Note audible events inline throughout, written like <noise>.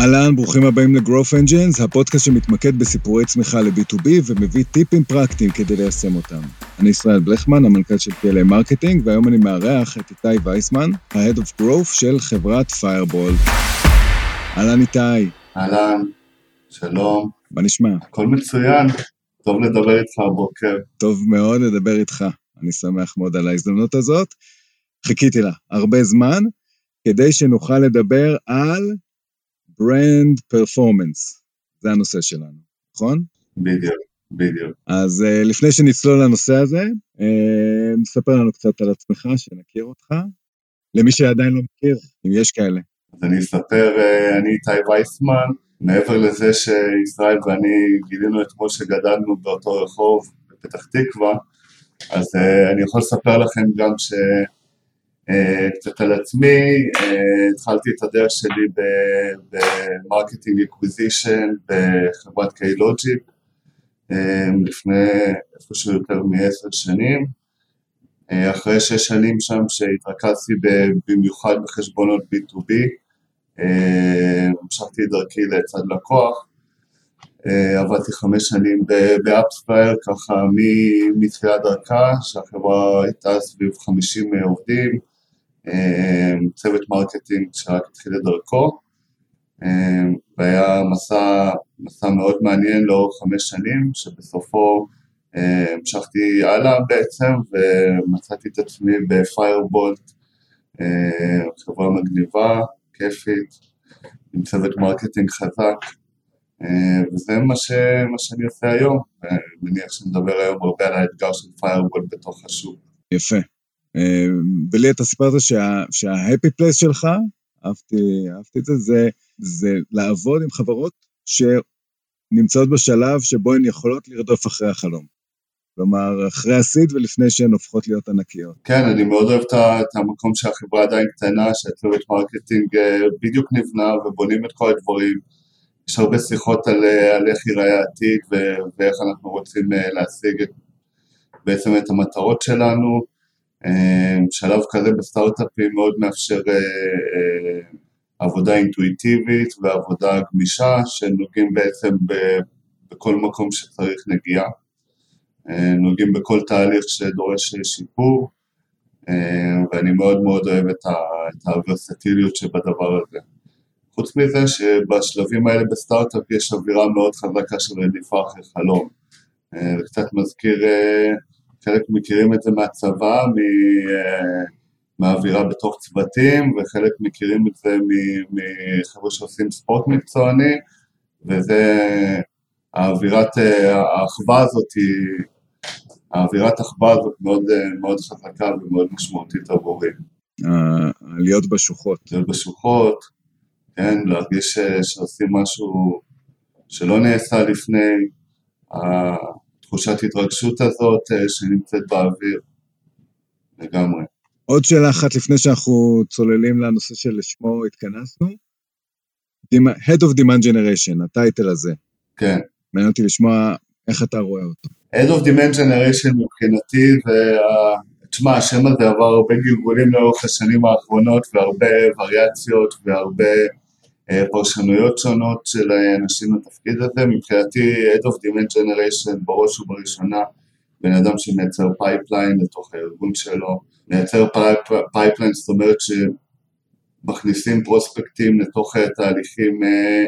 אהלן, ברוכים הבאים ל-Growth Engines, הפודקאסט שמתמקד בסיפורי צמיחה ל-B2B ומביא טיפים פרקטיים כדי ליישם אותם. אני ישראל בלכמן, המנכ"ל של PLA Marketing, והיום אני מארח את איתי וייסמן, ה-Head of Growth של חברת Firebolt. אהלן איתי. אהלן, שלום. מה נשמע? הכל מצוין, טוב לדבר איתך הבוקר. טוב מאוד לדבר איתך, אני שמח מאוד על ההזדמנות הזאת. חיכיתי לה הרבה זמן, כדי שנוכל לדבר על ברנד פרפורמנס, זה הנושא שלנו, נכון? בדיוק, בדיוק. אז uh, לפני שנצלול לנושא הזה, uh, ספר לנו קצת על עצמך, שנכיר אותך. למי שעדיין לא מכיר, אם יש כאלה. אז אני אספר, uh, אני איתי וייסמן, מעבר לזה שישראל ואני גילינו אתמול שגדלנו באותו רחוב בפתח תקווה, אז אה, אני יכול לספר לכם גם ש... אה, קצת על עצמי, אה, התחלתי את הדרך שלי ב marketing acquisition בחברת קיילוג'יק אה, לפני איפשהו יותר מעשר שנים. אחרי שש שנים שם שהתרכזתי במיוחד בחשבונות B2B, המשכתי את דרכי לצד לקוח, עבדתי חמש שנים ב AppsFlyer, ככה מתחילת דרכה, שהחברה הייתה סביב 50 עובדים, צוות marketing שרק התחיל את דרכו, אמ, והיה מסע, מסע מאוד מעניין לאורך חמש שנים, שבסופו אמ, המשכתי הלאה בעצם, ומצאתי את עצמי ב Firebolt, חברה מגניבה, כיפית, עם צוות marketing חזק, וזה מה, ש, מה שאני עושה היום, ואני מניח שנדבר היום הרבה על האתגר של Firebolt בתוך השוק. יפה. ולי אתה סיפרת שה-happy place שלך, אהבתי, אהבתי את זה, זה, זה לעבוד עם חברות שנמצאות בשלב שבו הן יכולות לרדוף אחרי החלום. כלומר, אחרי ה seed ולפני שהן הופכות להיות ענקיות. כן, אני מאוד אוהב את המקום שהחברה עדיין קטנה, שהצוות marketing אה, בדיוק נבנה ובונים את כל הדברים. יש הרבה שיחות על, אה, על איך ייראה העתיד ואיך אנחנו רוצים אה, להשיג את, בעצם את המטרות שלנו. אמ, שלב כזה בסטארט-אפים מאוד מאפשר אה, אה, עבודה אינטואיטיבית ועבודה גמישה שנוגעים בעצם בכל מקום שצריך נגיעה, אה, נוגעים בכל תהליך שדורש שיפור ואני מאוד מאוד אוהב את הוורסטיליות שבדבר הזה. חוץ מזה שבשלבים האלה בסטארט-אפ יש אווירה מאוד חזקה של רדיפה אחרי חלום. זה קצת מזכיר חלק מכירים את זה מהצבא, אה, מהאווירה בתוך צוותים, וחלק מכירים את זה מחבר'ה שעושים ספורט מקצועני, וזה האווירת אה, האחווה הזאת היא, האווירת האחווה הזאת מאוד, אה, מאוד חזקה ומאוד משמעותית עבורי. להיות בשוחות. להיות בשוחות, כן, להרגיש שעושים משהו שלא נעשה לפני, תחושת התרגשות הזאת אה, שנמצאת באוויר, לגמרי. עוד שאלה אחת לפני שאנחנו צוללים לנושא שלשמו התכנסנו. Head of Demand Generation, ה title הזה. כן. מעניין אותי לשמוע איך אתה רואה אותו. Head of Demand Generation מבחינתי, וה... תשמע, השם הזה עבר הרבה גלגולים לאורך השנים האחרונות, והרבה וריאציות, והרבה פרשנויות שונות של אנשים לתפקיד הזה. מבחינתי, Head of Demand Generation בראש ובראשונה בן אדם שמייצר pipeline לתוך הארגון שלו, מייצר pipeline, זאת אומרת שמכניסים פרוספקטים לתוך אה, תהליכים, אה,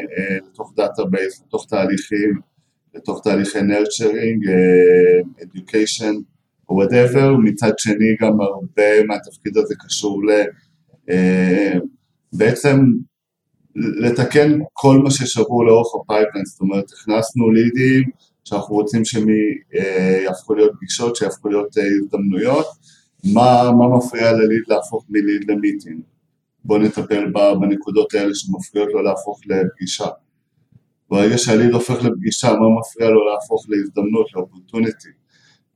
לתוך database, לתוך תהליכים, לתוך תהליכי nurturing, education או whatever, מצד שני גם הרבה מהתפקיד הזה קשור ל... בעצם לתקן כל מה ששבור לאורך ה pipeline, זאת אומרת הכנסנו לידים שאנחנו רוצים שהם אה, יהפכו להיות פגישות, שיהפכו להיות אה, הזדמנויות, מה, מה מפריע לליד להפוך מליד ל meeting, בואו נטפל בנקודות האלה שמפריעות לו להפוך לפגישה. ברגע שהליד הופך לפגישה, מה מפריע לו להפוך להזדמנות, ל opportunity?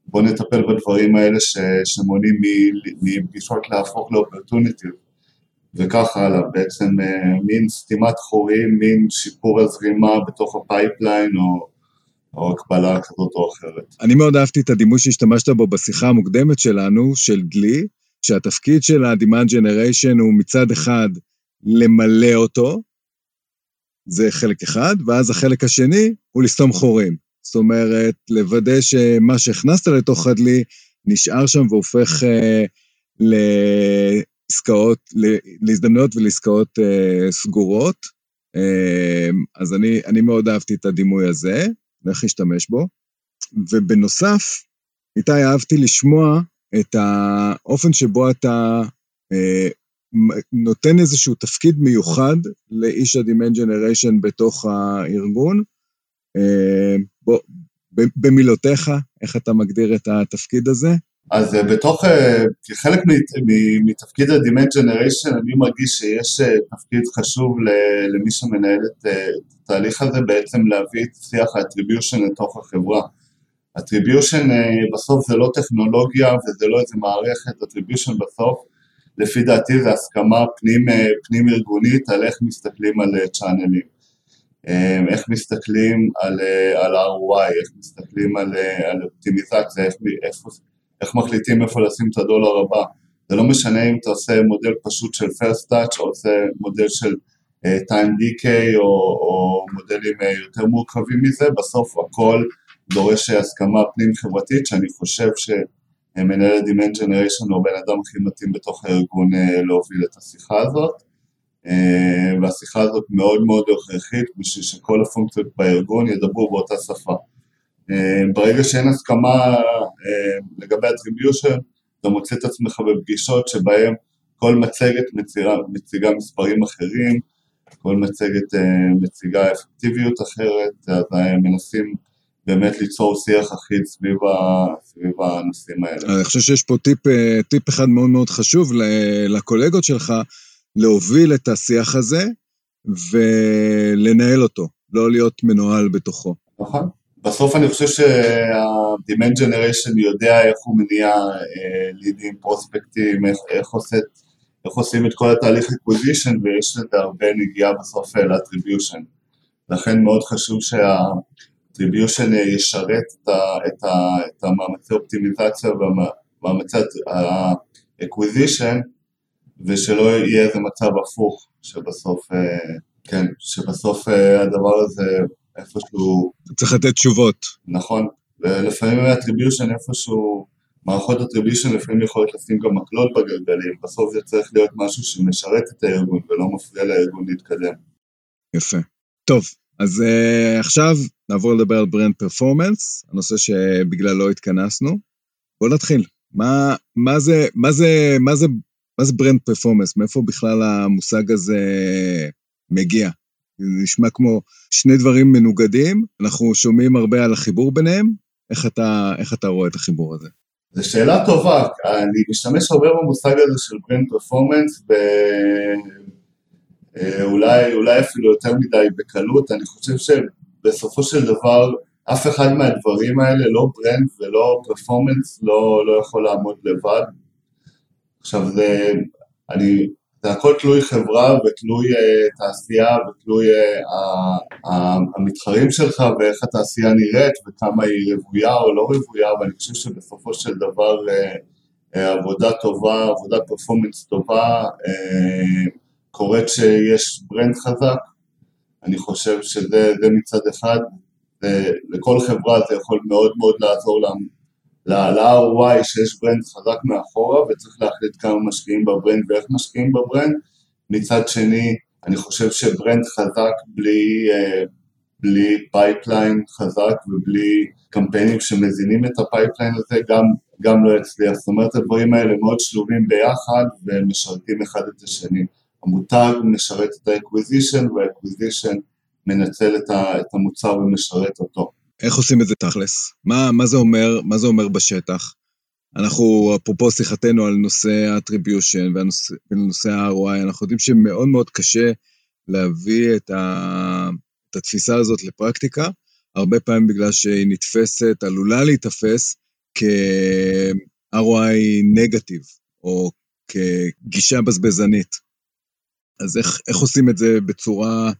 בואו נטפל בדברים האלה ש, שמונעים מפגישות להפוך ל opportunity. וכך הלאה, בעצם אה, מין סתימת חורים, מין שיפור הזרימה בתוך ה pipeline או, או הקבלה כזאת או אחרת. אני מאוד אהבתי את הדימוי שהשתמשת בו בשיחה המוקדמת שלנו, של דלי, שהתפקיד של ה-Demand Generation הוא מצד אחד למלא אותו, זה חלק אחד, ואז החלק השני הוא לסתום חורים. זאת אומרת, לוודא שמה שהכנסת לתוך הדלי נשאר שם והופך אה, לעסקאות, להזדמנויות ולעסקאות אה, סגורות. אה, אז אני, אני מאוד אהבתי את הדימוי הזה, ואיך להשתמש בו. ובנוסף, איתי, אהבתי לשמוע את האופן שבו אתה אה, נותן איזשהו תפקיד מיוחד לאיש ה-Demand בתוך הארגון. אה, בוא, במילותיך, איך אתה מגדיר את התפקיד הזה? אז אה, בתוך, אה, כחלק מתפקיד ה-Demand Generation, אני מרגיש שיש תפקיד חשוב למי שמנהל את התהליך הזה, בעצם להביא את שיח ה-attribution לתוך החברה. attribution בסוף זה לא טכנולוגיה וזה לא איזה מערכת, attribution בסוף לפי דעתי זה הסכמה פנים, פנים ארגונית על איך מסתכלים על צ'אנלים, איך מסתכלים על, על ROI, איך מסתכלים על, על אופטימיזציה, איך, איך, איך מחליטים איפה לשים את הדולר הבא. זה לא משנה אם אתה עושה מודל פשוט של first touch או עושה מודל של uh, time decay או, או מודלים uh, יותר מורכבים מזה, בסוף הכל דורש הסכמה פנים חברתית שאני חושב ש... מנהל ה-Demand Generation הוא הבן אדם הכי מתאים בתוך הארגון אה, להוביל את השיחה הזאת אה, והשיחה הזאת מאוד מאוד הכרחית בשביל שכל הפונקציות בארגון ידברו באותה שפה. אה, ברגע שאין הסכמה לגבי attribution אתה מוצא את עצמך בפגישות שבהן כל מצגת מציגה, מציגה מספרים אחרים, כל מצגת מציגה אפקטיביות אחרת, אז מנסים באמת ליצור שיח אחיד סביב, ה, סביב הנושאים האלה. אני חושב שיש פה טיפ, אה, טיפ אחד מאוד מאוד חשוב לקולגות שלך, להוביל את השיח הזה ולנהל אותו, לא להיות מנוהל בתוכו. נכון. בסוף אני חושב שה-Demand Generation יודע איך הוא מניע לידים, אה, פרוספקטים, איך, איך, עושה, איך עושים את כל התהליך acquisition ויש לזה הרבה נגיעה בסוף ל-attribution. לכן מאוד חשוב שה... distribution ישרת את, ה, את, ה, את המאמצי אופטימיזציה והמאמצי ה-acquisition ושלא יהיה איזה מצב הפוך שבסוף, אה, כן, שבסוף אה, הדבר הזה איפשהו... צריך לתת תשובות. נכון, ולפעמים attribution איפשהו, מערכות attribution לפעמים יכולות לשים גם מקלות בגלגלים, בסוף זה צריך להיות משהו שמשרת את הארגון ולא מפריע לארגון להתקדם. יפה. טוב, אז uh, עכשיו נעבור לדבר על ברנד פרפורמנס, הנושא שבגללו התכנסנו. בואו נתחיל. מה, מה, זה, מה, זה, מה, זה, מה זה brand performance? מאיפה בכלל המושג הזה מגיע? זה נשמע כמו שני דברים מנוגדים, אנחנו שומעים הרבה על החיבור ביניהם. איך אתה, איך אתה רואה את החיבור הזה? זו שאלה טובה, אני משתמש הרבה במושג הזה של brand performance אה, אולי, אולי אפילו יותר מדי בקלות, אני חושב שבסופו של דבר אף אחד מהדברים האלה, לא brand ולא performance, לא, לא יכול לעמוד לבד. עכשיו זה, אני, זה הכל תלוי חברה ותלוי uh, תעשייה ותלוי uh, המתחרים שלך ואיך התעשייה נראית וכמה היא רוויה או לא רוויה, ואני חושב שבסופו של דבר uh, עבודה טובה, עבודת פרפורמנס טובה, קורית שיש ברנד חזק, אני חושב שזה מצד אחד, לכל חברה זה יכול מאוד מאוד לעזור ל-ROI שיש brand חזק מאחורה וצריך להחליט כמה משקיעים ב brand ואיך משקיעים ב brand, מצד שני אני חושב ש brand חזק בלי, אה, בלי pipeline חזק ובלי קמפיינים שמזינים את ה pipeline הזה גם, גם לא יצליח, זאת אומרת הדברים האלה מאוד שלובים ביחד ומשרתים אחד את השני. המותג משרת את ה-acquisition וה-acquisition מנצל את המוצר ומשרת אותו. איך עושים את זה תכלס? מה, מה זה אומר, מה זה אומר בשטח? אנחנו, אפרופו שיחתנו על נושא ה-attribution ונושא ה-ROI, אנחנו יודעים שמאוד מאוד קשה להביא את, ה, את התפיסה הזאת לפרקטיקה, הרבה פעמים בגלל שהיא נתפסת, עלולה להיתפס כ-ROI נגטיב, או כגישה בזבזנית. אז איך, איך עושים את זה בצורה,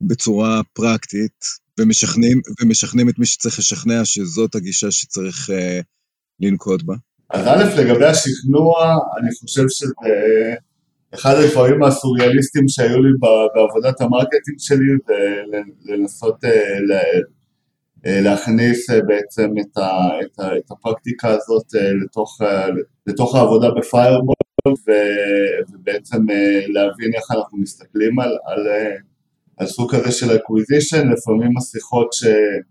בצורה פרקטית, ומשכנעים, ומשכנעים את מי שצריך לשכנע שזאת הגישה שצריך אה, לנקוט בה? אז א', לגבי השכנוע, אני חושב שזה אחד הדברים הסוריאליסטיים שהיו לי בעבודת ה marketing שלי זה לנסות אה, להכניס בעצם את, ה, את, ה, את הפרקטיקה הזאת לתוך, לתוך העבודה ב Firebolt ובעצם להבין איך אנחנו מסתכלים על, על סוג כזה של acquisition, לפעמים השיחות ש,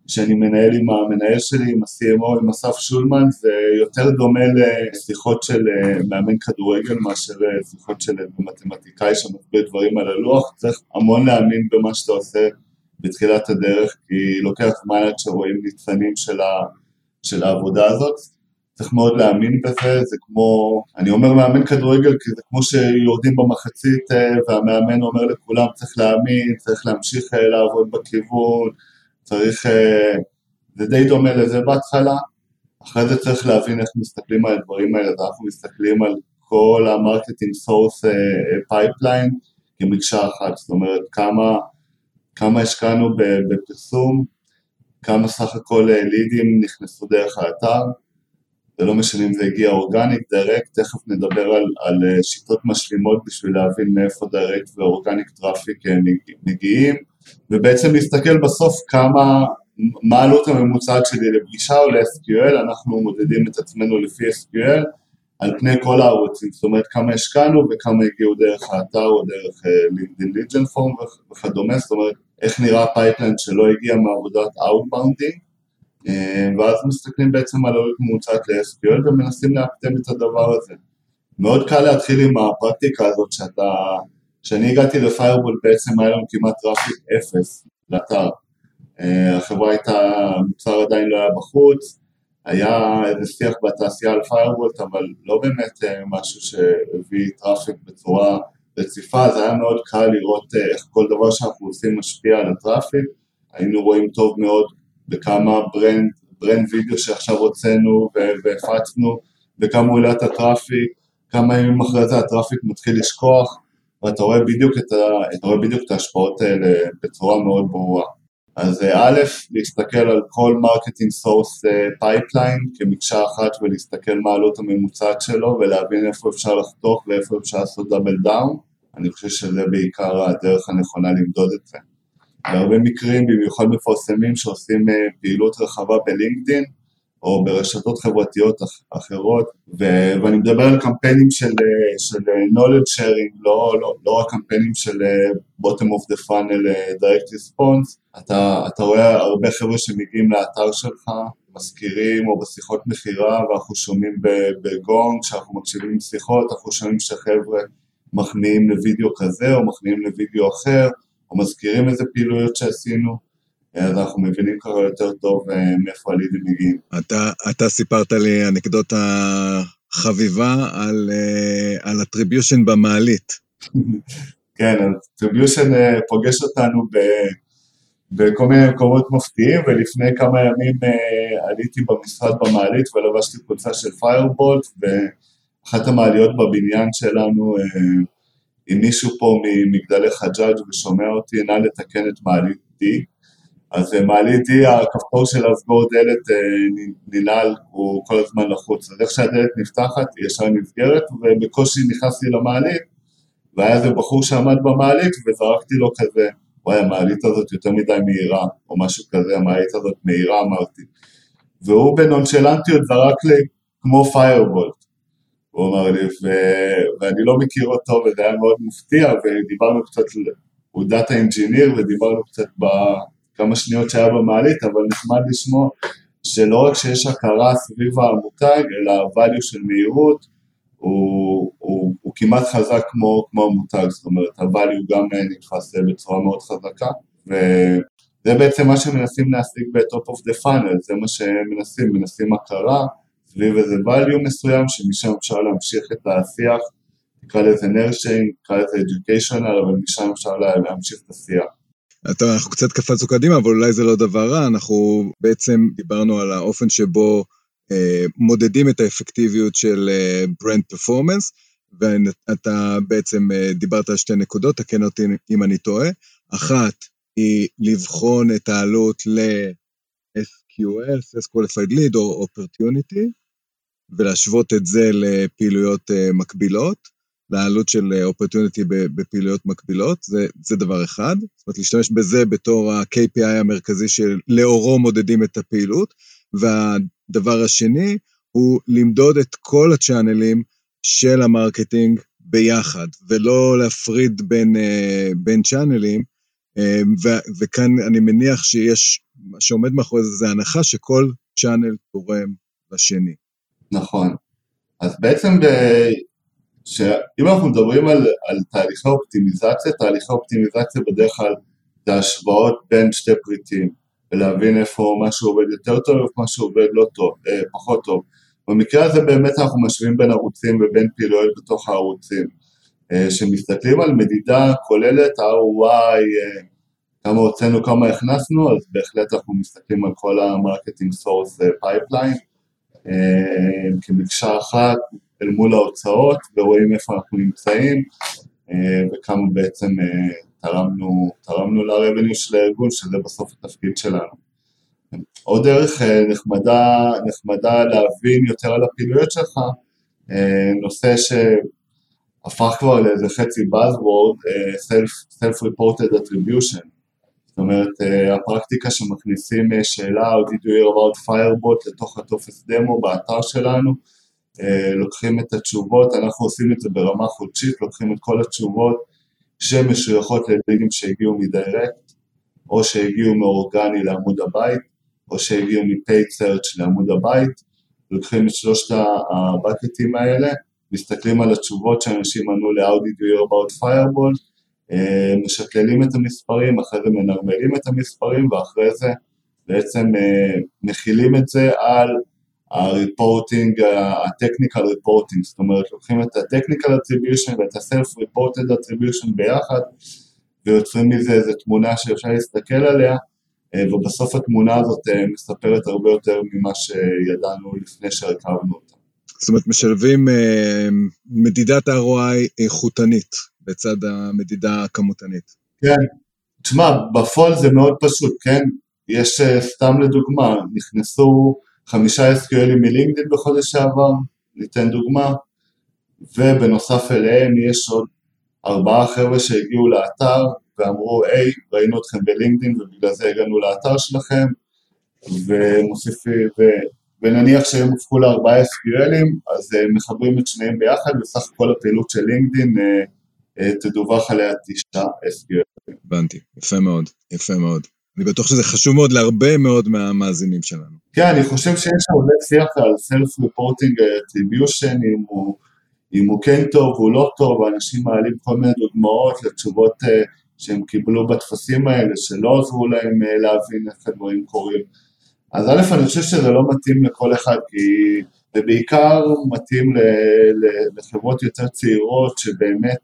שאני מנהל עם המנהל שלי, עם ה-CMO, עם אסף שולמן, זה יותר דומה לשיחות של אה, מאמן כדורגל מאשר אה, שיחות של מתמטיקאי שמסביר דברים על הלוח, צריך המון להאמין במה שאתה עושה בתחילת הדרך, כי לוקח זמן עד שרואים ניצנים של, ה, של העבודה הזאת. צריך מאוד להאמין בזה, זה כמו, אני אומר מאמן כדורגל כי זה כמו שיורדים במחצית אה, והמאמן אומר לכולם צריך להאמין, צריך להמשיך אה, לעבוד בכיוון, צריך, אה, זה די דומה לזה בהתחלה, אחרי זה צריך להבין איך מסתכלים על הדברים האלה, אנחנו מסתכלים על כל ה marketing source pipeline כמקשה אחת, זאת אומרת כמה, כמה השקענו בפרסום, כמה סך הכל לידים נכנסו דרך האתר, זה לא משנה אם זה הגיע organic, direct, תכף נדבר על, על אה, שיטות משלימות בשביל להבין מאיפה direct ו organic traffic אה, מגיעים, ובעצם להסתכל בסוף כמה, מה העלות הממוצעת שלי לפגישה או ל-SQL, אנחנו מודדים את עצמנו לפי SQL על פני כל הערוצים, זאת אומרת כמה השקענו וכמה הגיעו דרך האתר או דרך LinkedIn lead gen form וכדומה, זאת אומרת איך נראה pipeline שלא הגיע מעבודת אה, ואז מסתכלים בעצם על עלות ממוצעת ל-SQL ומנסים לאפטם את הדבר הזה. מאוד קל להתחיל עם הפרקטיקה הזאת שאתה, כשאני הגעתי ל Firebolt בעצם היה לנו כמעט traffic אפס לאתר. אה, החברה הייתה, המוצר עדיין לא היה בחוץ, היה איזה שיח בתעשייה על Firebolt, אבל לא באמת אה, משהו שהביא traffic בצורה רציפה, זה היה מאוד קל לראות איך כל דבר שאנחנו עושים משפיע על ה traffic, היינו רואים טוב מאוד בכמה brand, brand video שעכשיו הוצאנו והפצנו, בכמה הוא העלה את ה traffic, כמה ימים אחרי זה ה traffic מתחיל לשכוך, ואתה רואה בדיוק את, ה, אתה רואה בדיוק את ההשפעות האלה בצורה מאוד ברורה. אז אה, א', להסתכל על כל marketing source pipeline כמקשה אחת ולהסתכל מה העלות הממוצעת שלו ולהבין איפה אפשר לחתוך ואיפה אפשר לעשות double down, אני חושב שזה בעיקר הדרך הנכונה למדוד את זה. בהרבה מקרים, במיוחד מפרסמים שעושים אה, פעילות רחבה בלינקדאין או ברשתות חברתיות אחרות, ו- ואני מדבר על קמפיינים של, אה, של אה, knowledge sharing, לא, לא, לא רק קמפיינים של bottom of the funnel direct response, אתה, אתה רואה הרבה חבר'ה שמגיעים לאתר שלך, מזכירים או בשיחות מכירה ואנחנו שומעים בגונג, כשאנחנו מקשיבים לשיחות, אנחנו שומעים שחבר'ה מחמיאים לוידאו כזה או מחמיאים לוידאו אחר, או מזכירים איזה פעילויות שעשינו, אז אנחנו מבינים ככה יותר טוב אה, מאיפה הלידים מגיעים. אתה, אתה סיפרת לי אנקדוטה חביבה על, אה, על הטריביושן במעלית. <laughs> כן, הטריביושן אה, פוגש אותנו ב... בכל מיני מקומות מפתיעים, ולפני כמה ימים עליתי במשרד במעלית ולבשתי קבוצה של פיירבולט, ואחת המעליות בבניין שלנו אם מישהו פה ממגדלי חג'אג' ושומע אותי, נא לתקן את מעלית D. אז אה, מעלית D, הכפתור של הסגור דלת אה, ננעל, הוא כל הזמן לחוץ. אז איך שהדלת נפתחת, היא ישר נסגרת, ובקושי נכנסתי למעלית, והיה איזה בחור שעמד במעלית, וזרקתי לו כזה, וואי, המעלית הזאת יותר מדי מהירה, או משהו כזה, המעלית הזאת מהירה אמרתי. והוא בנונשלנטיות זרק לי כמו Firebolt. הוא אמר לי, ו... ואני לא מכיר אותו וזה היה מאוד מפתיע ודיברנו קצת, הוא data engineer ודיברנו קצת בכמה שניות שהיה במעלית, אבל נחמד לשמוע שלא רק שיש הכרה סביב המותג, אלא ה-value של מהירות הוא, הוא, הוא כמעט חזק כמו, כמו המותג, זאת אומרת ה-value גם נתפס בצורה מאוד חזקה וזה בעצם מה שמנסים להשיג ב-top of the funnel, זה מה שמנסים, מנסים הכרה סביב איזה value מסוים, שמשם אפשר להמשיך את השיח, נקרא לזה נרשינג, נקרא לזה educational, אבל משם אפשר להמשיך את השיח. טוב, אנחנו קצת קפצנו קדימה, אבל אולי זה לא דבר רע, אנחנו בעצם דיברנו על האופן שבו אה, מודדים את האפקטיביות של אה, פרפורמנס, ואתה בעצם אה, דיברת על שתי נקודות, תקן אותי אם אני טועה. אחת היא לבחון את העלות ל-SQL, Sales Qualified Lead או Opportunity, ולהשוות את זה לפעילויות uh, מקבילות. לעלות של אופרטיוניטי בפעילויות מקבילות, זה, זה דבר אחד. זאת אומרת, להשתמש בזה בתור ה-KPI המרכזי שלאורו מודדים את הפעילות. והדבר השני הוא למדוד את כל הצ'אנלים של ה marketing ביחד, ולא להפריד בין, בין צ'אנלים. וכאן אני מניח שיש, מה שעומד מאחורי זה, זה הנחה שכל channel תורם לשני. נכון. אז בעצם ב... שאם אנחנו מדברים על, על תהליכי אופטימיזציה, תהליכי אופטימיזציה בדרך כלל זה השוואות בין שתי פריטים, ולהבין איפה משהו עובד יותר טוב ואיפה משהו עובד לא טוב, אה, פחות טוב. במקרה הזה באמת אנחנו משווים בין ערוצים ובין פעילויות בתוך הערוצים. אה, שמסתכלים על מדידה כוללת ROI, אה, כמה הוצאנו, כמה הכנסנו, אז בהחלט אנחנו מסתכלים על כל ה marketing source pipeline. אה, כמקשה אחת אל מול ההוצאות ורואים איפה אנחנו נמצאים אה, וכמה בעצם אה, תרמנו, תרמנו ל של הארגון, שזה בסוף התפקיד שלנו. עוד דרך נחמדה, נחמדה להבין יותר על הפעילויות שלך, נושא שהפך כבר לאיזה חצי Buzzword, Self-Reported Attribution. זאת אומרת, אה, הפרקטיקה שמכניסים אה, שאלה או did you hear about firebot לתוך הטופס דמו באתר שלנו, אה, לוקחים את התשובות, אנחנו עושים את זה ברמה חודשית, לוקחים את כל התשובות שמשויכות לליגים שהגיעו מדיירקט, או שהגיעו מאורגני לעמוד הבית, או שהגיעו מ paid search לעמוד הבית, לוקחים את שלושת הבקטים האלה, מסתכלים על התשובות שאנשים ענו ל-How did you hear about Firebolt, אה, משקללים את המספרים, אחרי זה מנרמלים את המספרים ואחרי זה בעצם אה, מחילים את זה על ה reporting, ה technical reporting, זאת אומרת לוקחים את ה technical attribution ואת ה self reported attribution ביחד ויוצרים מזה איזו תמונה שאפשר להסתכל עליה אה, ובסוף התמונה הזאת מספרת הרבה יותר ממה שידענו לפני שהרכבנו אותה. זאת אומרת, משלבים מדידת ROI איכותנית, בצד המדידה הכמותנית. כן, תשמע, בפועל זה מאוד פשוט, כן? יש אה, סתם לדוגמה, נכנסו חמישה SQLים מלינקדאין בחודש שעבר, ניתן דוגמה, ובנוסף אליהם יש עוד ארבעה חבר'ה שהגיעו לאתר ואמרו, היי, ראינו אתכם בלינקדאין ובגלל זה הגענו לאתר שלכם, ומוסיפים, ו... ונניח שהם הופכו לארבעה SQLים, אז אה, מחברים את שניהם ביחד, וסך הכל הפעילות של לינקדאין אה, תדווח עליה תשעה SQL. הבנתי, יפה מאוד, יפה מאוד. אני בטוח שזה חשוב מאוד להרבה מאוד מהמאזינים שלנו. כן, אני חושב שיש הרבה שיח על Self-Reporting Attribution, אם הוא, אם הוא כן טוב או לא טוב, ואנשים מעלים כל מיני דוגמאות לתשובות uh, שהם קיבלו בטפסים האלה, שלא עזרו להם uh, להבין איך הדברים קורים. אז א', אני חושב שזה לא מתאים לכל אחד, כי זה בעיקר מתאים לחברות יותר צעירות, שבאמת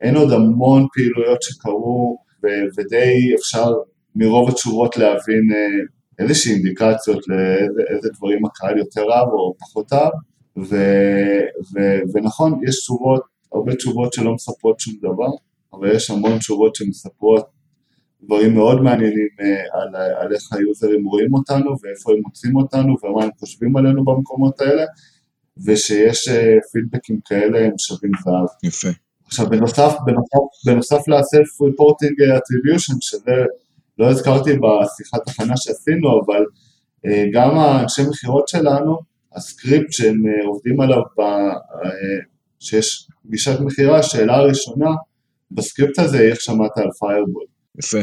אין עוד המון פעילויות שקרו, ו- ודי אפשר מרוב התשובות להבין אה, איזושהי אינדיקציות לאיזה דברים הקהל יותר אהב או פחות אהב, ו- ו- ונכון, יש תשובות, הרבה תשובות שלא מספרות שום דבר, אבל יש המון תשובות שמספרות דברים מאוד מעניינים אה, על, על איך היוזרים רואים אותנו ואיפה הם מוצאים אותנו ומה הם חושבים עלינו במקומות האלה, ושיש אה, פידבקים כאלה הם שווים זהב. יפה. עכשיו בנוסף, בנוסף, בנוסף ל-self reporting attribution, שזה לא הזכרתי בשיחת הכנה שעשינו, אבל אה, גם האנשי מכירות שלנו, הסקריפט שהם אה, עובדים עליו, ב, אה, שיש פגישת מכירה, השאלה הראשונה, בסקריפט הזה, איך שמעת על Firebolt. יפה.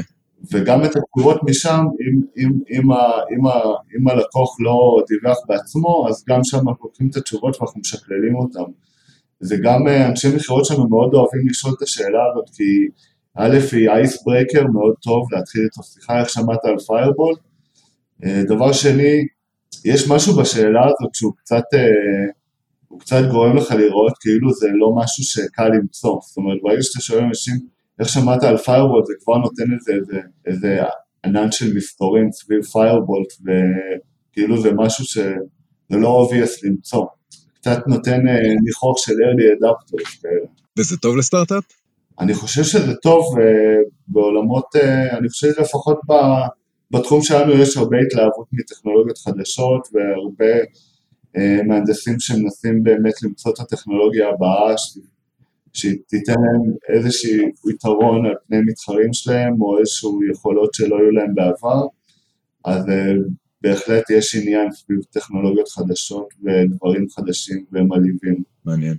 וגם את התגובות משם, אם, אם, אם, ה, אם, ה, אם הלקוח לא דיווח בעצמו, אז גם שם אנחנו לוקחים את התשובות ואנחנו משקללים אותן. זה גם אה, אנשי מכירות שלנו מאוד אוהבים לשאול את השאלה הזאת, כי א' היא ice breaker מאוד טוב להתחיל את השיחה, איך שמעת על Firebolt. אה, דבר שני, יש משהו בשאלה הזאת שהוא קצת, אה, הוא קצת גורם לך לראות כאילו זה לא משהו שקל למצוא. זאת אומרת, ברגע שאתה שואל אנשים איך שמעת על פיירבול, זה כבר נותן איזה, איזה, איזה ענן של מסתורים סביב פיירבולט, וכאילו זה משהו שזה לא obvious למצוא. קצת נותן אה, ניחוח של early adapters. וזה טוב לסטארט-אפ? אני חושב שזה טוב אה, בעולמות, אה, אני חושב שלפחות בתחום שלנו יש הרבה התלהבות מטכנולוגיות חדשות והרבה מהנדסים שמנסים באמת למצוא את הטכנולוגיה הבאה שתיתן להם איזשהו יתרון על פני מתחרים שלהם, או איזשהו יכולות שלא היו להם בעבר, אז בהחלט יש עניין סביב טכנולוגיות חדשות ודברים חדשים ומלהיבים. מעניין.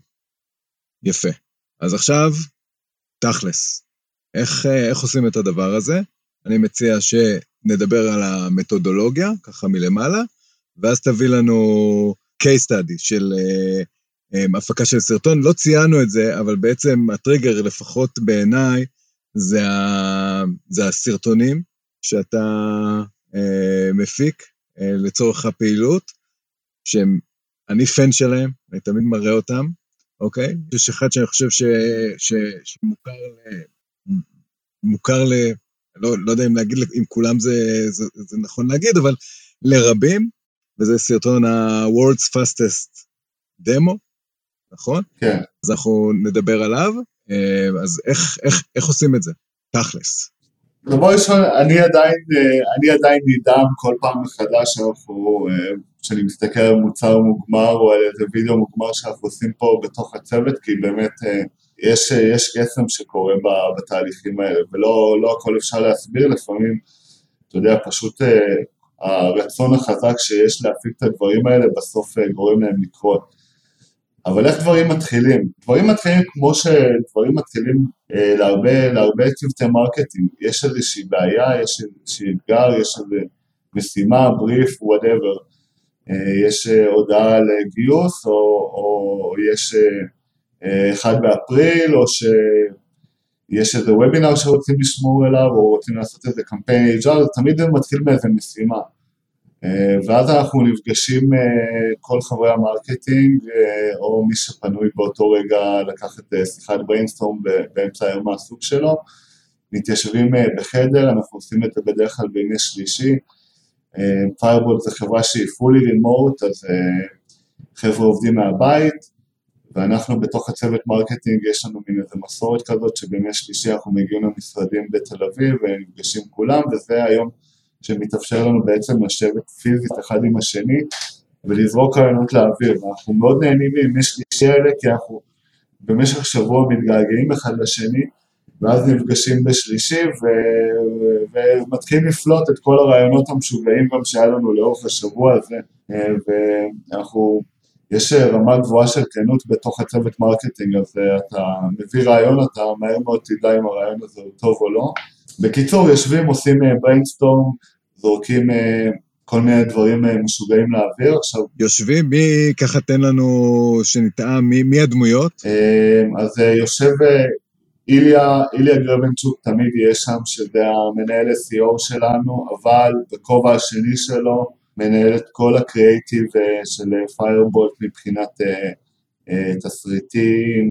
יפה. אז עכשיו, תכלס, איך, איך עושים את הדבר הזה? אני מציע שנדבר על המתודולוגיה, ככה מלמעלה, ואז תביא לנו case study של uh, הפקה של סרטון. לא ציינו את זה, אבל בעצם הטריגר, לפחות בעיניי, זה, ה, זה הסרטונים שאתה מפיק uh, לצורך הפעילות, שהם, אני פן שלהם, אני תמיד מראה אותם, אוקיי? יש אחד שאני חושב ש, ש, שמוכר ל... מוכר ל... לא, לא יודע אם להגיד, אם כולם זה, זה, זה נכון להגיד, אבל לרבים, וזה סרטון ה-World's Fastest Demo, נכון? כן. אז אנחנו נדבר עליו. אה, אז איך, איך, איך עושים את זה? תכלס. דבר ראשון, אני עדיין, אה, אני עדיין נדהם כל פעם מחדש שאנחנו, אה, כשאני מסתכל על מוצר מוגמר או על איזה וידאו מוגמר שאנחנו עושים פה בתוך הצוות, כי באמת יש, יש קסם שקורה בתהליכים האלה, ולא לא הכל אפשר להסביר, לפעמים, אתה יודע, פשוט הרצון החזק שיש להפיק את הדברים האלה בסוף אה, גורם להם לקרות. אבל איך דברים מתחילים? דברים מתחילים כמו שדברים מתחילים אה, להרבה, להרבה צוותי marketing, יש איזושהי בעיה, יש איזושהי אתגר, יש איזו משימה, בריף, whatever. אה, יש אה, הודעה על גיוס, או, או יש אה, אחד באפריל, או ש... יש איזה וובינר שרוצים לשמור אליו, או רוצים לעשות איזה קמפיין HR, זה תמיד מתחיל מאיזה משימה. אה, ואז אנחנו נפגשים אה, כל חברי ה marketing, אה, או מי שפנוי באותו רגע לקחת שיחת brainstorm באמצע היום מהסוג שלו, מתיישבים בחדר, אנחנו עושים את זה בדרך כלל בימי שלישי. Firebolt זה חברה שהיא fully remote, אז חבר'ה עובדים מהבית, ואנחנו בתוך הצוות marketing יש לנו מין איזה מסורת כזאת שבימי שלישי אנחנו מגיעים למשרדים בתל אביב ונפגשים כולם וזה היום שמתאפשר לנו בעצם לשבת פיזית אחד עם השני ולזרוק רעיונות לאוויר. ואנחנו מאוד נהנים מימי שלישי האלה כי אנחנו במשך שבוע מתגעגעים אחד לשני ואז נפגשים בשלישי ו... ומתחילים לפלוט את כל הרעיונות המשוגעים גם שהיה לנו לאורך השבוע הזה. ואנחנו יש רמה גבוהה של כנות בתוך הצוות marketing, אז אה, אתה מביא רעיון, אתה מהר מאוד תדע אם הרעיון הזה הוא טוב או לא. בקיצור, יושבים, עושים brainstorm, אה, זורקים כל מיני דברים משוגעים לאוויר. עכשיו... יושבים, מי, ככה תן לנו שנטעם, מי, מי הדמויות? אז יושב איליה, איליה גרבנצ'וק תמיד יהיה שם, שזה המנהל SEO שלנו, אבל בכובע השני שלו, מנהל את כל הקריאייטיב אה, של פיירבולט מבחינת אה, אה, תסריטים,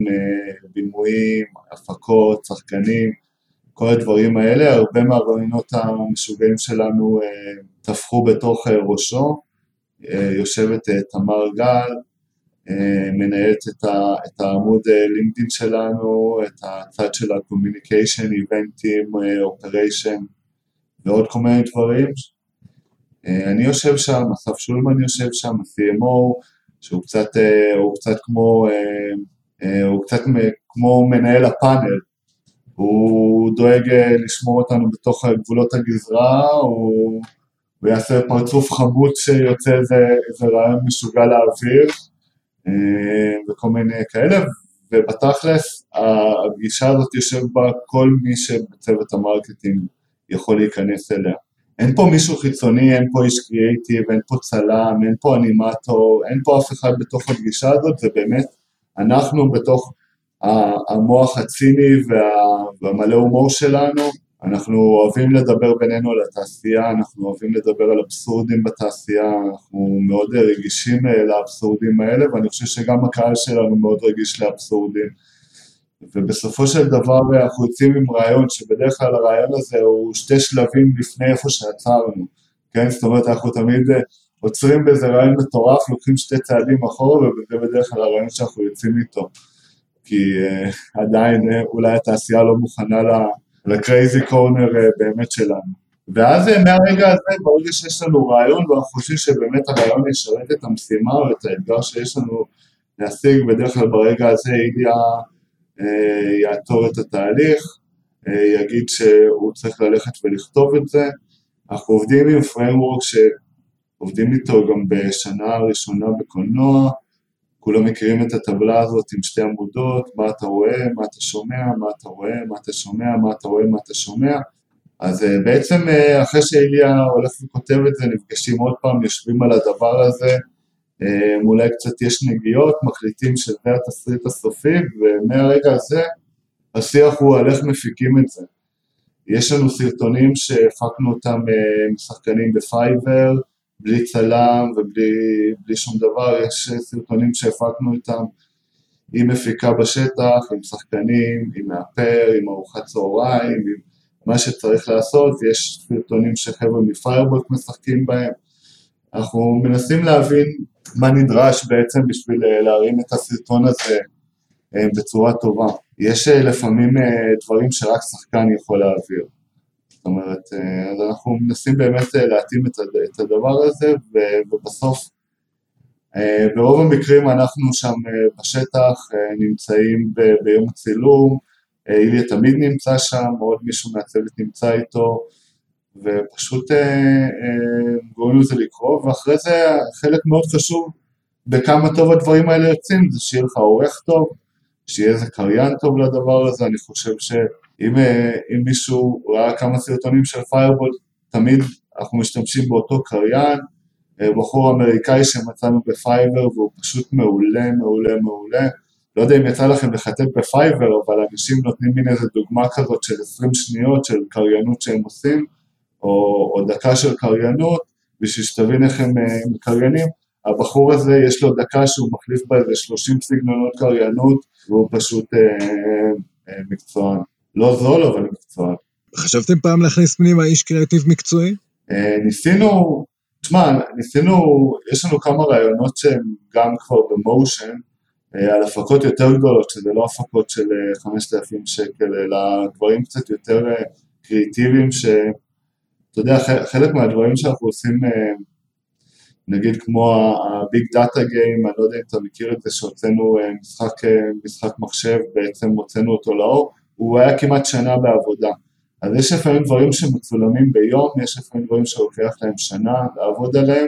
בימויים, הפקות, שחקנים, כל הדברים האלה, הרבה מהרעיונות המשוגעים שלנו טפחו בתוך ראשו, יושבת תמר גל, מנהלת את העמוד לינקדאין שלנו, את הצד של ה-communication, איבנטים, אופריישן ועוד כל מיני דברים. אה, אני יושב שם, אסף שולמן יושב שם, ה-CMO, שהוא קצת, אה, קצת כמו, אה, קצת כמו מנהל הפאנל, הוא דואג לשמור אותנו בתוך גבולות הגזרה, הוא, הוא יעשה פרצוף חמוץ כשיוצא איזה, איזה רעיון משוגע לאוויר, וכל מיני כאלה, ובתכלס הפגישה הזאת יושב בה כל מי שבצוות ה marketing יכול להיכנס אליה. אין פה מישהו חיצוני, אין פה איש קריאייטיב, אין פה צלם, אין פה אנימטור, אין פה אף אחד בתוך הפגישה הזאת, זה באמת אנחנו בתוך המוח הציני וה, והמלא הומור שלנו, אנחנו אוהבים לדבר בינינו על התעשייה, אנחנו אוהבים לדבר על אבסורדים בתעשייה, אנחנו מאוד רגישים לאבסורדים האלה, ואני חושב שגם הקהל שלנו מאוד רגיש לאבסורדים. ובסופו של דבר אנחנו יוצאים עם רעיון שבדרך כלל הרעיון הזה הוא שתי שלבים לפני איפה שעצרנו, כן? זאת אומרת אנחנו תמיד אה, עוצרים באיזה רעיון מטורף, לוקחים שתי צעדים אחורה וזה בדרך כלל הרעיון שאנחנו יוצאים איתו, כי uh, עדיין uh, אולי התעשייה לא מוכנה לקרייזי קורנר uh, באמת שלנו. ואז מהרגע הזה, ברגע שיש לנו רעיון ואנחנו חושבים שבאמת הרעיון ישרת את המשימה או את האתגר שיש לנו להשיג, בדרך כלל ברגע הזה איליה יעצור את התהליך, יגיד שהוא צריך ללכת ולכתוב את זה. אנחנו עובדים עם framework שעובדים איתו גם בשנה הראשונה בקולנוע, כולם מכירים את הטבלה הזאת עם שתי עמודות, מה אתה רואה, מה אתה שומע, מה אתה רואה, מה אתה שומע, מה אתה רואה, מה אתה שומע. אז אה, בעצם אה, אחרי שאיליה הולך וכותב את זה, נפגשים עוד פעם, יושבים על הדבר הזה, אה, אולי קצת יש נגיעות, מחליטים שזה התסריט הסופי, ומהרגע הזה השיח הוא על איך מפיקים את זה. יש לנו סרטונים שהפקנו אותם משחקנים בפייבר, בלי צלם ובלי שום דבר, יש סרטונים שהפקנו איתם עם מפיקה בשטח, עם שחקנים, עם מאפר, עם ארוחת צהריים, עם מה שצריך לעשות, יש סרטונים שחבר'ה מפיירבולט משחקים בהם. אנחנו מנסים להבין מה נדרש בעצם בשביל אה, להרים את הסרטון הזה אה, בצורה טובה. יש אה, לפעמים דברים שרק שחקן יכול להעביר. אומרת, אז אנחנו מנסים באמת להתאים את הדבר הזה, ובסוף, ברוב המקרים אנחנו שם בשטח נמצאים ביום הצילום, איליה תמיד נמצא שם, עוד מישהו מהצוות נמצא איתו, ופשוט אה, אה, גורמים לזה לקרוא, ואחרי זה חלק מאוד חשוב בכמה טוב הדברים האלה יוצאים, זה שיהיה לך עורך טוב, שיהיה איזה קריין טוב לדבר הזה, אני חושב שאם אה, מישהו ראה כמה סרטונים של Firebolt, תמיד אנחנו משתמשים באותו קריין, בחור אמריקאי שמצאנו בפייבר והוא פשוט מעולה, מעולה, מעולה. לא יודע אם יצא לכם לחטט בפייבר, אבל אנשים נותנים מין איזה דוגמה כזאת של 20 שניות של קריינות שהם עושים, או, או דקה של קריינות, בשביל שתבין איך הם אה, מקריינים. הבחור הזה יש לו דקה שהוא מחליף בה איזה 30 סגנונות קריינות, והוא פשוט אה, אה, מקצוען. לא זול, אבל מקצוען. חשבתם פעם להכניס פנימה איש קריאטיב מקצועי? אה, ניסינו, תשמע, ניסינו, יש לנו כמה רעיונות שהם גם כבר במושן, אה, על הפקות יותר גדולות, שזה לא הפקות של 5,000 אה, שקל, אלא דברים קצת יותר קריאיטיביים, שאתה יודע, חלק מהדברים שאנחנו עושים, נגיד כמו הביג דאטה גיים, אני לא יודע אם אתה מכיר את זה, שהוצאנו משחק, משחק מחשב, בעצם הוצאנו אותו לאור, הוא היה כמעט שנה בעבודה. אז יש לפעמים דברים שמצולמים ביום, יש לפעמים דברים שלוקח להם שנה לעבוד עליהם,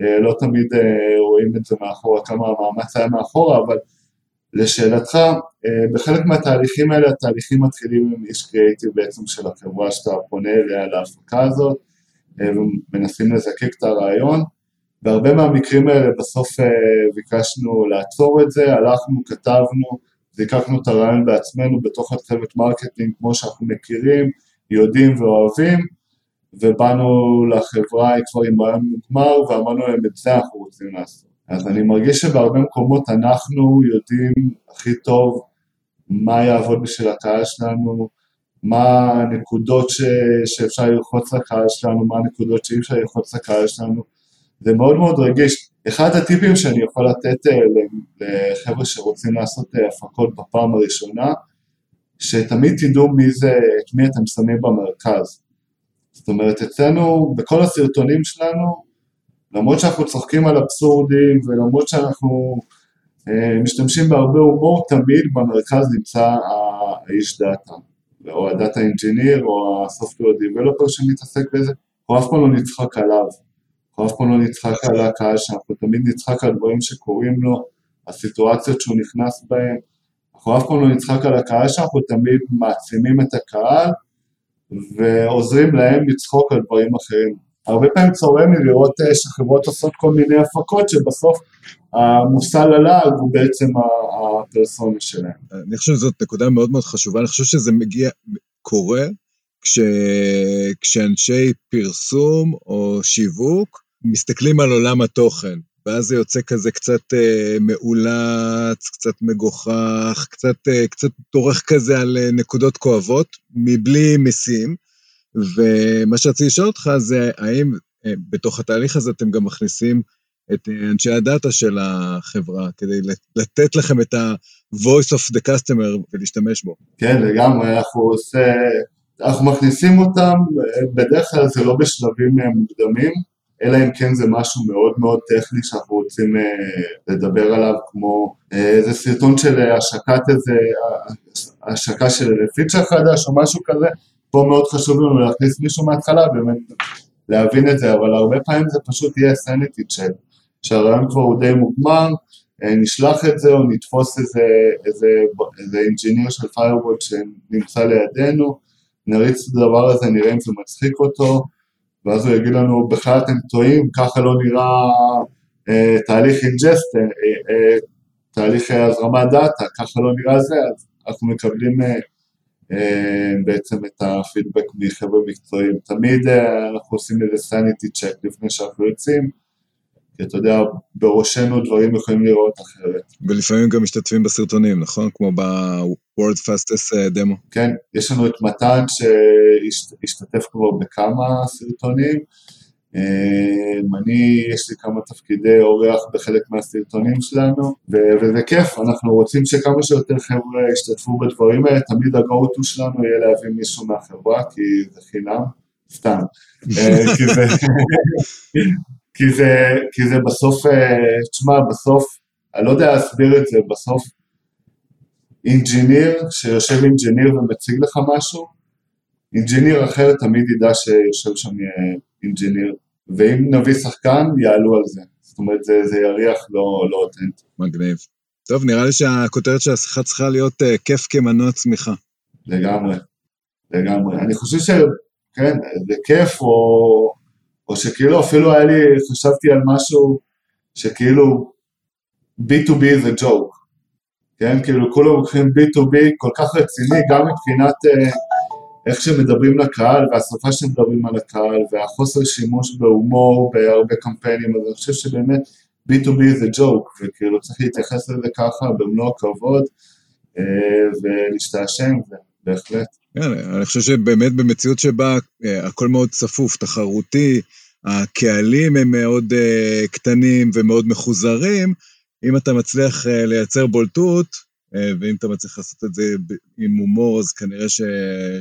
אה, לא תמיד אה, רואים את זה מאחורה, כמה המאמץ היה מאחורה, אבל לשאלתך, אה, בחלק מהתהליכים האלה, התהליכים מתחילים עם איש קריאיטיב בעצם של החברה שאתה פונה אליה להפקה הזאת, ומנסים לזקק את הרעיון. בהרבה מהמקרים האלה בסוף ביקשנו לעצור את זה, הלכנו, כתבנו, זיקקנו את הרעיון בעצמנו בתוך הצוות marketing כמו שאנחנו מכירים, יודעים ואוהבים, ובאנו לחברה כבר עם רעיון מוגמר ואמרנו להם את זה אנחנו רוצים לעשות. אז אני מרגיש שבהרבה מקומות אנחנו יודעים הכי טוב מה יעבוד בשביל הקהל שלנו, מה הנקודות ש... שאפשר ללחוץ לקהל שלנו, מה הנקודות שאי אפשר ללחוץ לקהל שלנו. זה מאוד מאוד רגיש. אחד הטיפים שאני יכול לתת אה, לחבר'ה שרוצים לעשות אה, הפקות בפעם הראשונה, שתמיד תדעו מי זה, את מי אתם שמים במרכז. זאת אומרת, אצלנו, בכל הסרטונים שלנו, למרות שאנחנו צוחקים על אבסורדים ולמרות שאנחנו אה, משתמשים בהרבה הומור, תמיד במרכז נמצא האיש data, או ה data engineer, או ה software developer שמתעסק בזה, אנחנו אף פעם לא נצחק עליו, אנחנו אף פעם לא נצחק על הקהל שלנו, אנחנו תמיד נצחק על דברים שקורים לו, הסיטואציות שהוא נכנס בהן, אנחנו אף פעם לא נצחק על הקהל שלנו, אנחנו תמיד מעצימים את הקהל, ועוזרים להם לצחוק על דברים אחרים. הרבה פעמים צורם לי לראות אה, שחברות עושות כל מיני הפקות שבסוף המושא ללעג הוא בעצם הפרסונה שלהם. אני חושב שזאת נקודה מאוד מאוד חשובה, אני חושב שזה מגיע, קורה כש, כשאנשי פרסום או שיווק מסתכלים על עולם התוכן. ואז זה יוצא כזה קצת אה, מאולץ, קצת מגוחך, קצת, אה, קצת טורח כזה על אה, נקודות כואבות, מבלי משים. ומה שרציתי לשאול אותך זה, האם אה, בתוך התהליך הזה אתם גם מכניסים את אה, אנשי הדאטה של החברה, כדי לתת לכם את ה-voice of the customer ולהשתמש בו? כן, לגמרי, אנחנו עושה... אנחנו מכניסים אותם, אה, בדרך כלל זה לא בשלבים אה, מוקדמים, אלא אם כן זה משהו מאוד מאוד טכני שאנחנו רוצים אה, לדבר עליו, כמו אה, איזה סרטון של השקת איזה, השקה של פיצ'ר חדש או משהו כזה, פה מאוד חשוב לנו להכניס מישהו מההתחלה, באמת להבין את זה, אבל הרבה פעמים זה פשוט יהיה סניטי צ'ק, שהרעיון כבר הוא די מוגמר, אה, נשלח את זה או נתפוס איזה, איזה, איזה engineer של Firebolt שנמצא לידינו, נריץ את הדבר הזה, נראה אם זה מצחיק אותו, ואז הוא יגיד לנו, בכלל אתם טועים, ככה לא נראה אה, תהליך ingest, אה, אה, תהליך הזרמת דאטה, ככה לא נראה זה, אז אנחנו מקבלים אה, אה, בעצם את הפידבק מחבר'ה מקצועיים. תמיד אה, אנחנו עושים איזה sanity check לפני שאנחנו יוצאים, כי אתה יודע, בראשנו דברים יכולים לראות אחרת. ולפעמים גם משתתפים בסרטונים, נכון? כמו ב-World Fastest אה, Demo. כן, יש לנו את מתן שהשתתף כבר בכמה סרטונים. אמ, אני, יש לי כמה תפקידי אורח בחלק מהסרטונים שלנו, וזה כיף, אנחנו רוצים שכמה שיותר חבר'ה ישתתפו בדברים האלה, תמיד ה-go-to שלנו יהיה להביא מישהו מהחברה, כי זה חינם, סתם. אה, כי זה, <laughs> כי זה, כי זה בסוף, אה, תשמע, בסוף, אני לא יודע להסביר את זה, בסוף engineer, שיושב engineer ומציג לך משהו, engineer אחר תמיד ידע שיושב שם engineer, ואם נביא שחקן, יעלו על זה. זאת אומרת, זה, זה יריח לא, לא אותנטי. מגניב. טוב, נראה לי שהכותרת של השיחה צריכה להיות אה, כיף כמנוע צמיחה. לגמרי, לגמרי. אני חושב שכן, זה כיף, או, או שכאילו אפילו היה לי, חשבתי על משהו שכאילו B2B זה ג'וק. כן, כאילו כולם לוקחים B2B כל כך רציני, גם מבחינת... Uh, איך שמדברים לקהל והשפה שמדברים על הקהל והחוסר שימוש בהומור בהרבה קמפיינים, אז אני חושב שבאמת B2B זה ג'וק, וכאילו צריך להתייחס לזה ככה במלוא הכבוד אה, ולהשתעשע עם זה, בהחלט. כן, אני חושב שבאמת במציאות שבה אה, הכל מאוד צפוף, תחרותי, הקהלים הם מאוד קטנים ומאוד מחוזרים, אם אתה מצליח uh, לייצר בולטות, אה, ואם אתה מצליח לעשות את זה עם הומור, אז כנראה ש,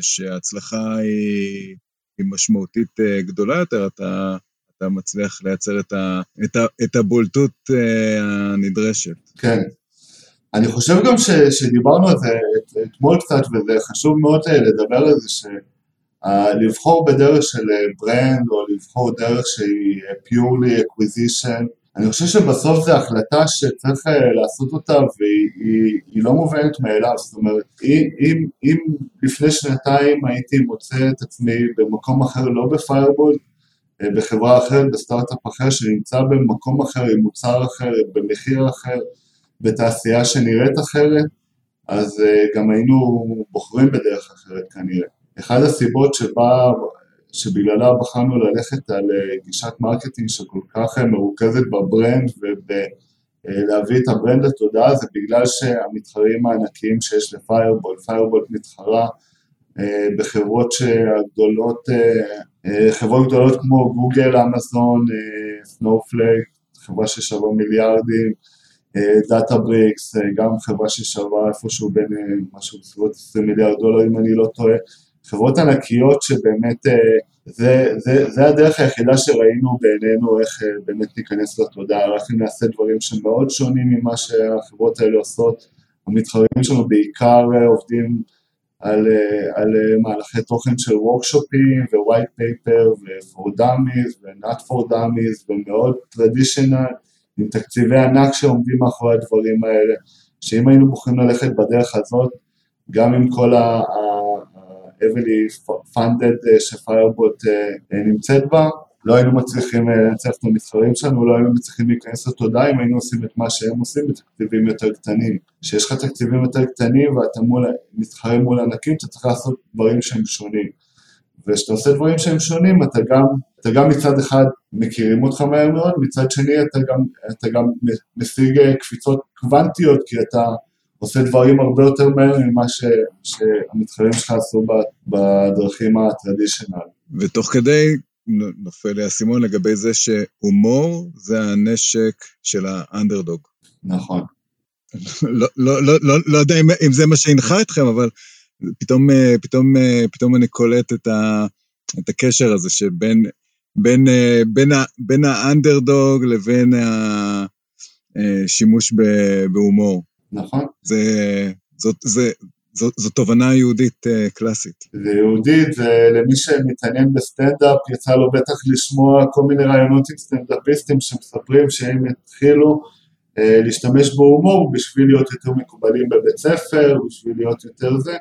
שההצלחה היא, היא משמעותית אה, גדולה יותר, אתה, אתה מצליח לייצר את, ה, את, ה, את הבולטות אה, הנדרשת. כן. אני חושב גם ש, שדיברנו על זה אתמול קצת, וזה חשוב מאוד לדבר על זה, שלבחור בדרך של ברנד, או לבחור דרך שהיא purely acquisition, אני חושב שבסוף זו החלטה שצריך אה, לעשות אותה והיא לא מובנת מאליו, זאת אומרת, אם, אם לפני שנתיים הייתי מוצא את עצמי במקום אחר, לא בפיירבול, אה, בחברה אחרת, בסטארט-אפ אחר, שנמצא במקום אחר, עם מוצר אחר, במחיר אחר, בתעשייה שנראית אחרת, אז אה, גם היינו בוחרים בדרך אחרת כנראה. אחת הסיבות שבה שבגללה בחרנו ללכת על אה, גישת marketing שכל כך אה, מרוכזת ב brand ולהביא את ה brand לתודעה זה בגלל שהמתחרים הענקיים שיש ל Firebolt, Firebolt מתחרה אה, בחברות שהגדולות, חברות גדולות כמו גוגל, אמזון, Snowflake, חברה ששווה מיליארדים, Databricks, גם חברה ששווה איפשהו בין משהו בסביבות 20 מיליארד דולר אם אני לא טועה, חברות ענקיות שבאמת, אה, זה, זה, זה הדרך היחידה שראינו בעינינו איך אה, באמת ניכנס לתודעה, איך נעשה דברים שמאוד שונים ממה שהחברות האלה עושות, המתחרים שלנו בעיקר אה, עובדים על, על מהלכי תוכן של וורקשופים ו-white paper ו-for dummies ו-not for dummies ומאוד traditional עם תקציבי ענק שעומדים מאחורי הדברים האלה, שאם היינו בוחרים ללכת בדרך הזאת, גם עם כל. Heavily funded אה, שפיירבוט אה, אה, נמצאת בה, לא היינו מצליחים לנצח את המתחרים שלנו, לא היינו מצליחים להיכנס לתודעה אם היינו עושים את מה שהם עושים בתקציבים יותר קטנים. כשיש לך תקציבים יותר קטנים ואתה מול, מתחרים מול ענקים, אתה צריך לעשות דברים שהם שונים. וכשאתה עושה דברים שהם שונים, אתה גם, אתה גם מצד אחד מכירים אותך מהר מאוד, מצד שני אתה גם, אתה גם משיג קפיצות קוונטיות, כי אתה עושה דברים הרבה יותר מהר ממה ש, שהמתחרים שלך עשו בדרכים הטרדישיונל. ותוך כדי נופל לי האסימון לגבי זה שהומור זה הנשק של האנדרדוג. נכון. לא, לא, לא, לא, לא יודע אם, אם זה מה שהנחה אתכם, אבל פתאום, פתאום, פתאום אני קולט את, ה, את הקשר הזה שבין בין, אה, בין, בין האנדרדוג לבין השימוש בהומור. נכון. זה, זאת, זה, זאת, זאת תובנה יהודית אה, קלאסית. זה יהודית, ולמי שמתעניין בסטנדאפ, יצא לו בטח לשמוע כל מיני רעיונות עם סטנדאפיסטים שמספרים שהם התחילו אה, להשתמש בהומור בשביל להיות יותר מקובלים בבית ספר, בשביל להיות יותר זה.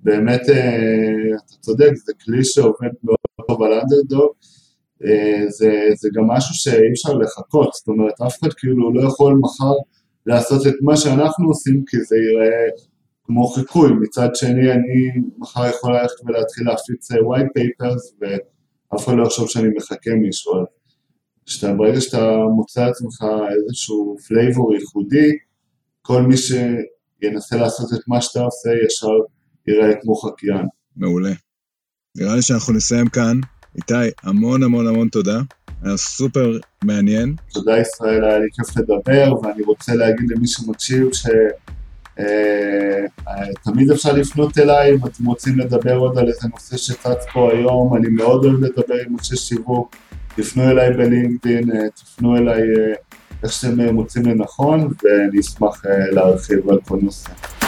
באמת, אה, אתה צודק, זה כלי שעובד מאוד טוב על underdog. אה, זה, זה גם משהו שאי אפשר לחקות, זאת אומרת, אף אחד כאילו לא יכול מחר לעשות את מה שאנחנו עושים, כי זה ייראה כמו חיקוי, מצד שני אני מחר יכול ללכת ולהתחיל להפיץ אה, white papers ואף אחד לא יחשוב שאני מחקה מישהו, שאתה, ברגע שאתה מוצא לעצמך איזשהו flavor ייחודי, כל מי שינסה לעשות את מה שאתה עושה ישר ייראה כמו חקיין. מעולה. נראה לי שאנחנו נסיים כאן. איתי, המון המון המון תודה, היה סופר מעניין. תודה ישראל, היה לי כיף לדבר, ואני רוצה להגיד למי שמקשיב ש... אה, תמיד אפשר לפנות אליי אם אתם רוצים לדבר עוד על איזה נושא שצץ פה היום, אני מאוד אוהב לדבר עם אנשי שיווק, תפנו אליי בלינקדאין, אה, תפנו אליי אה, איך שאתם מוצאים לנכון, ואני אשמח להרחיב על כל נושא.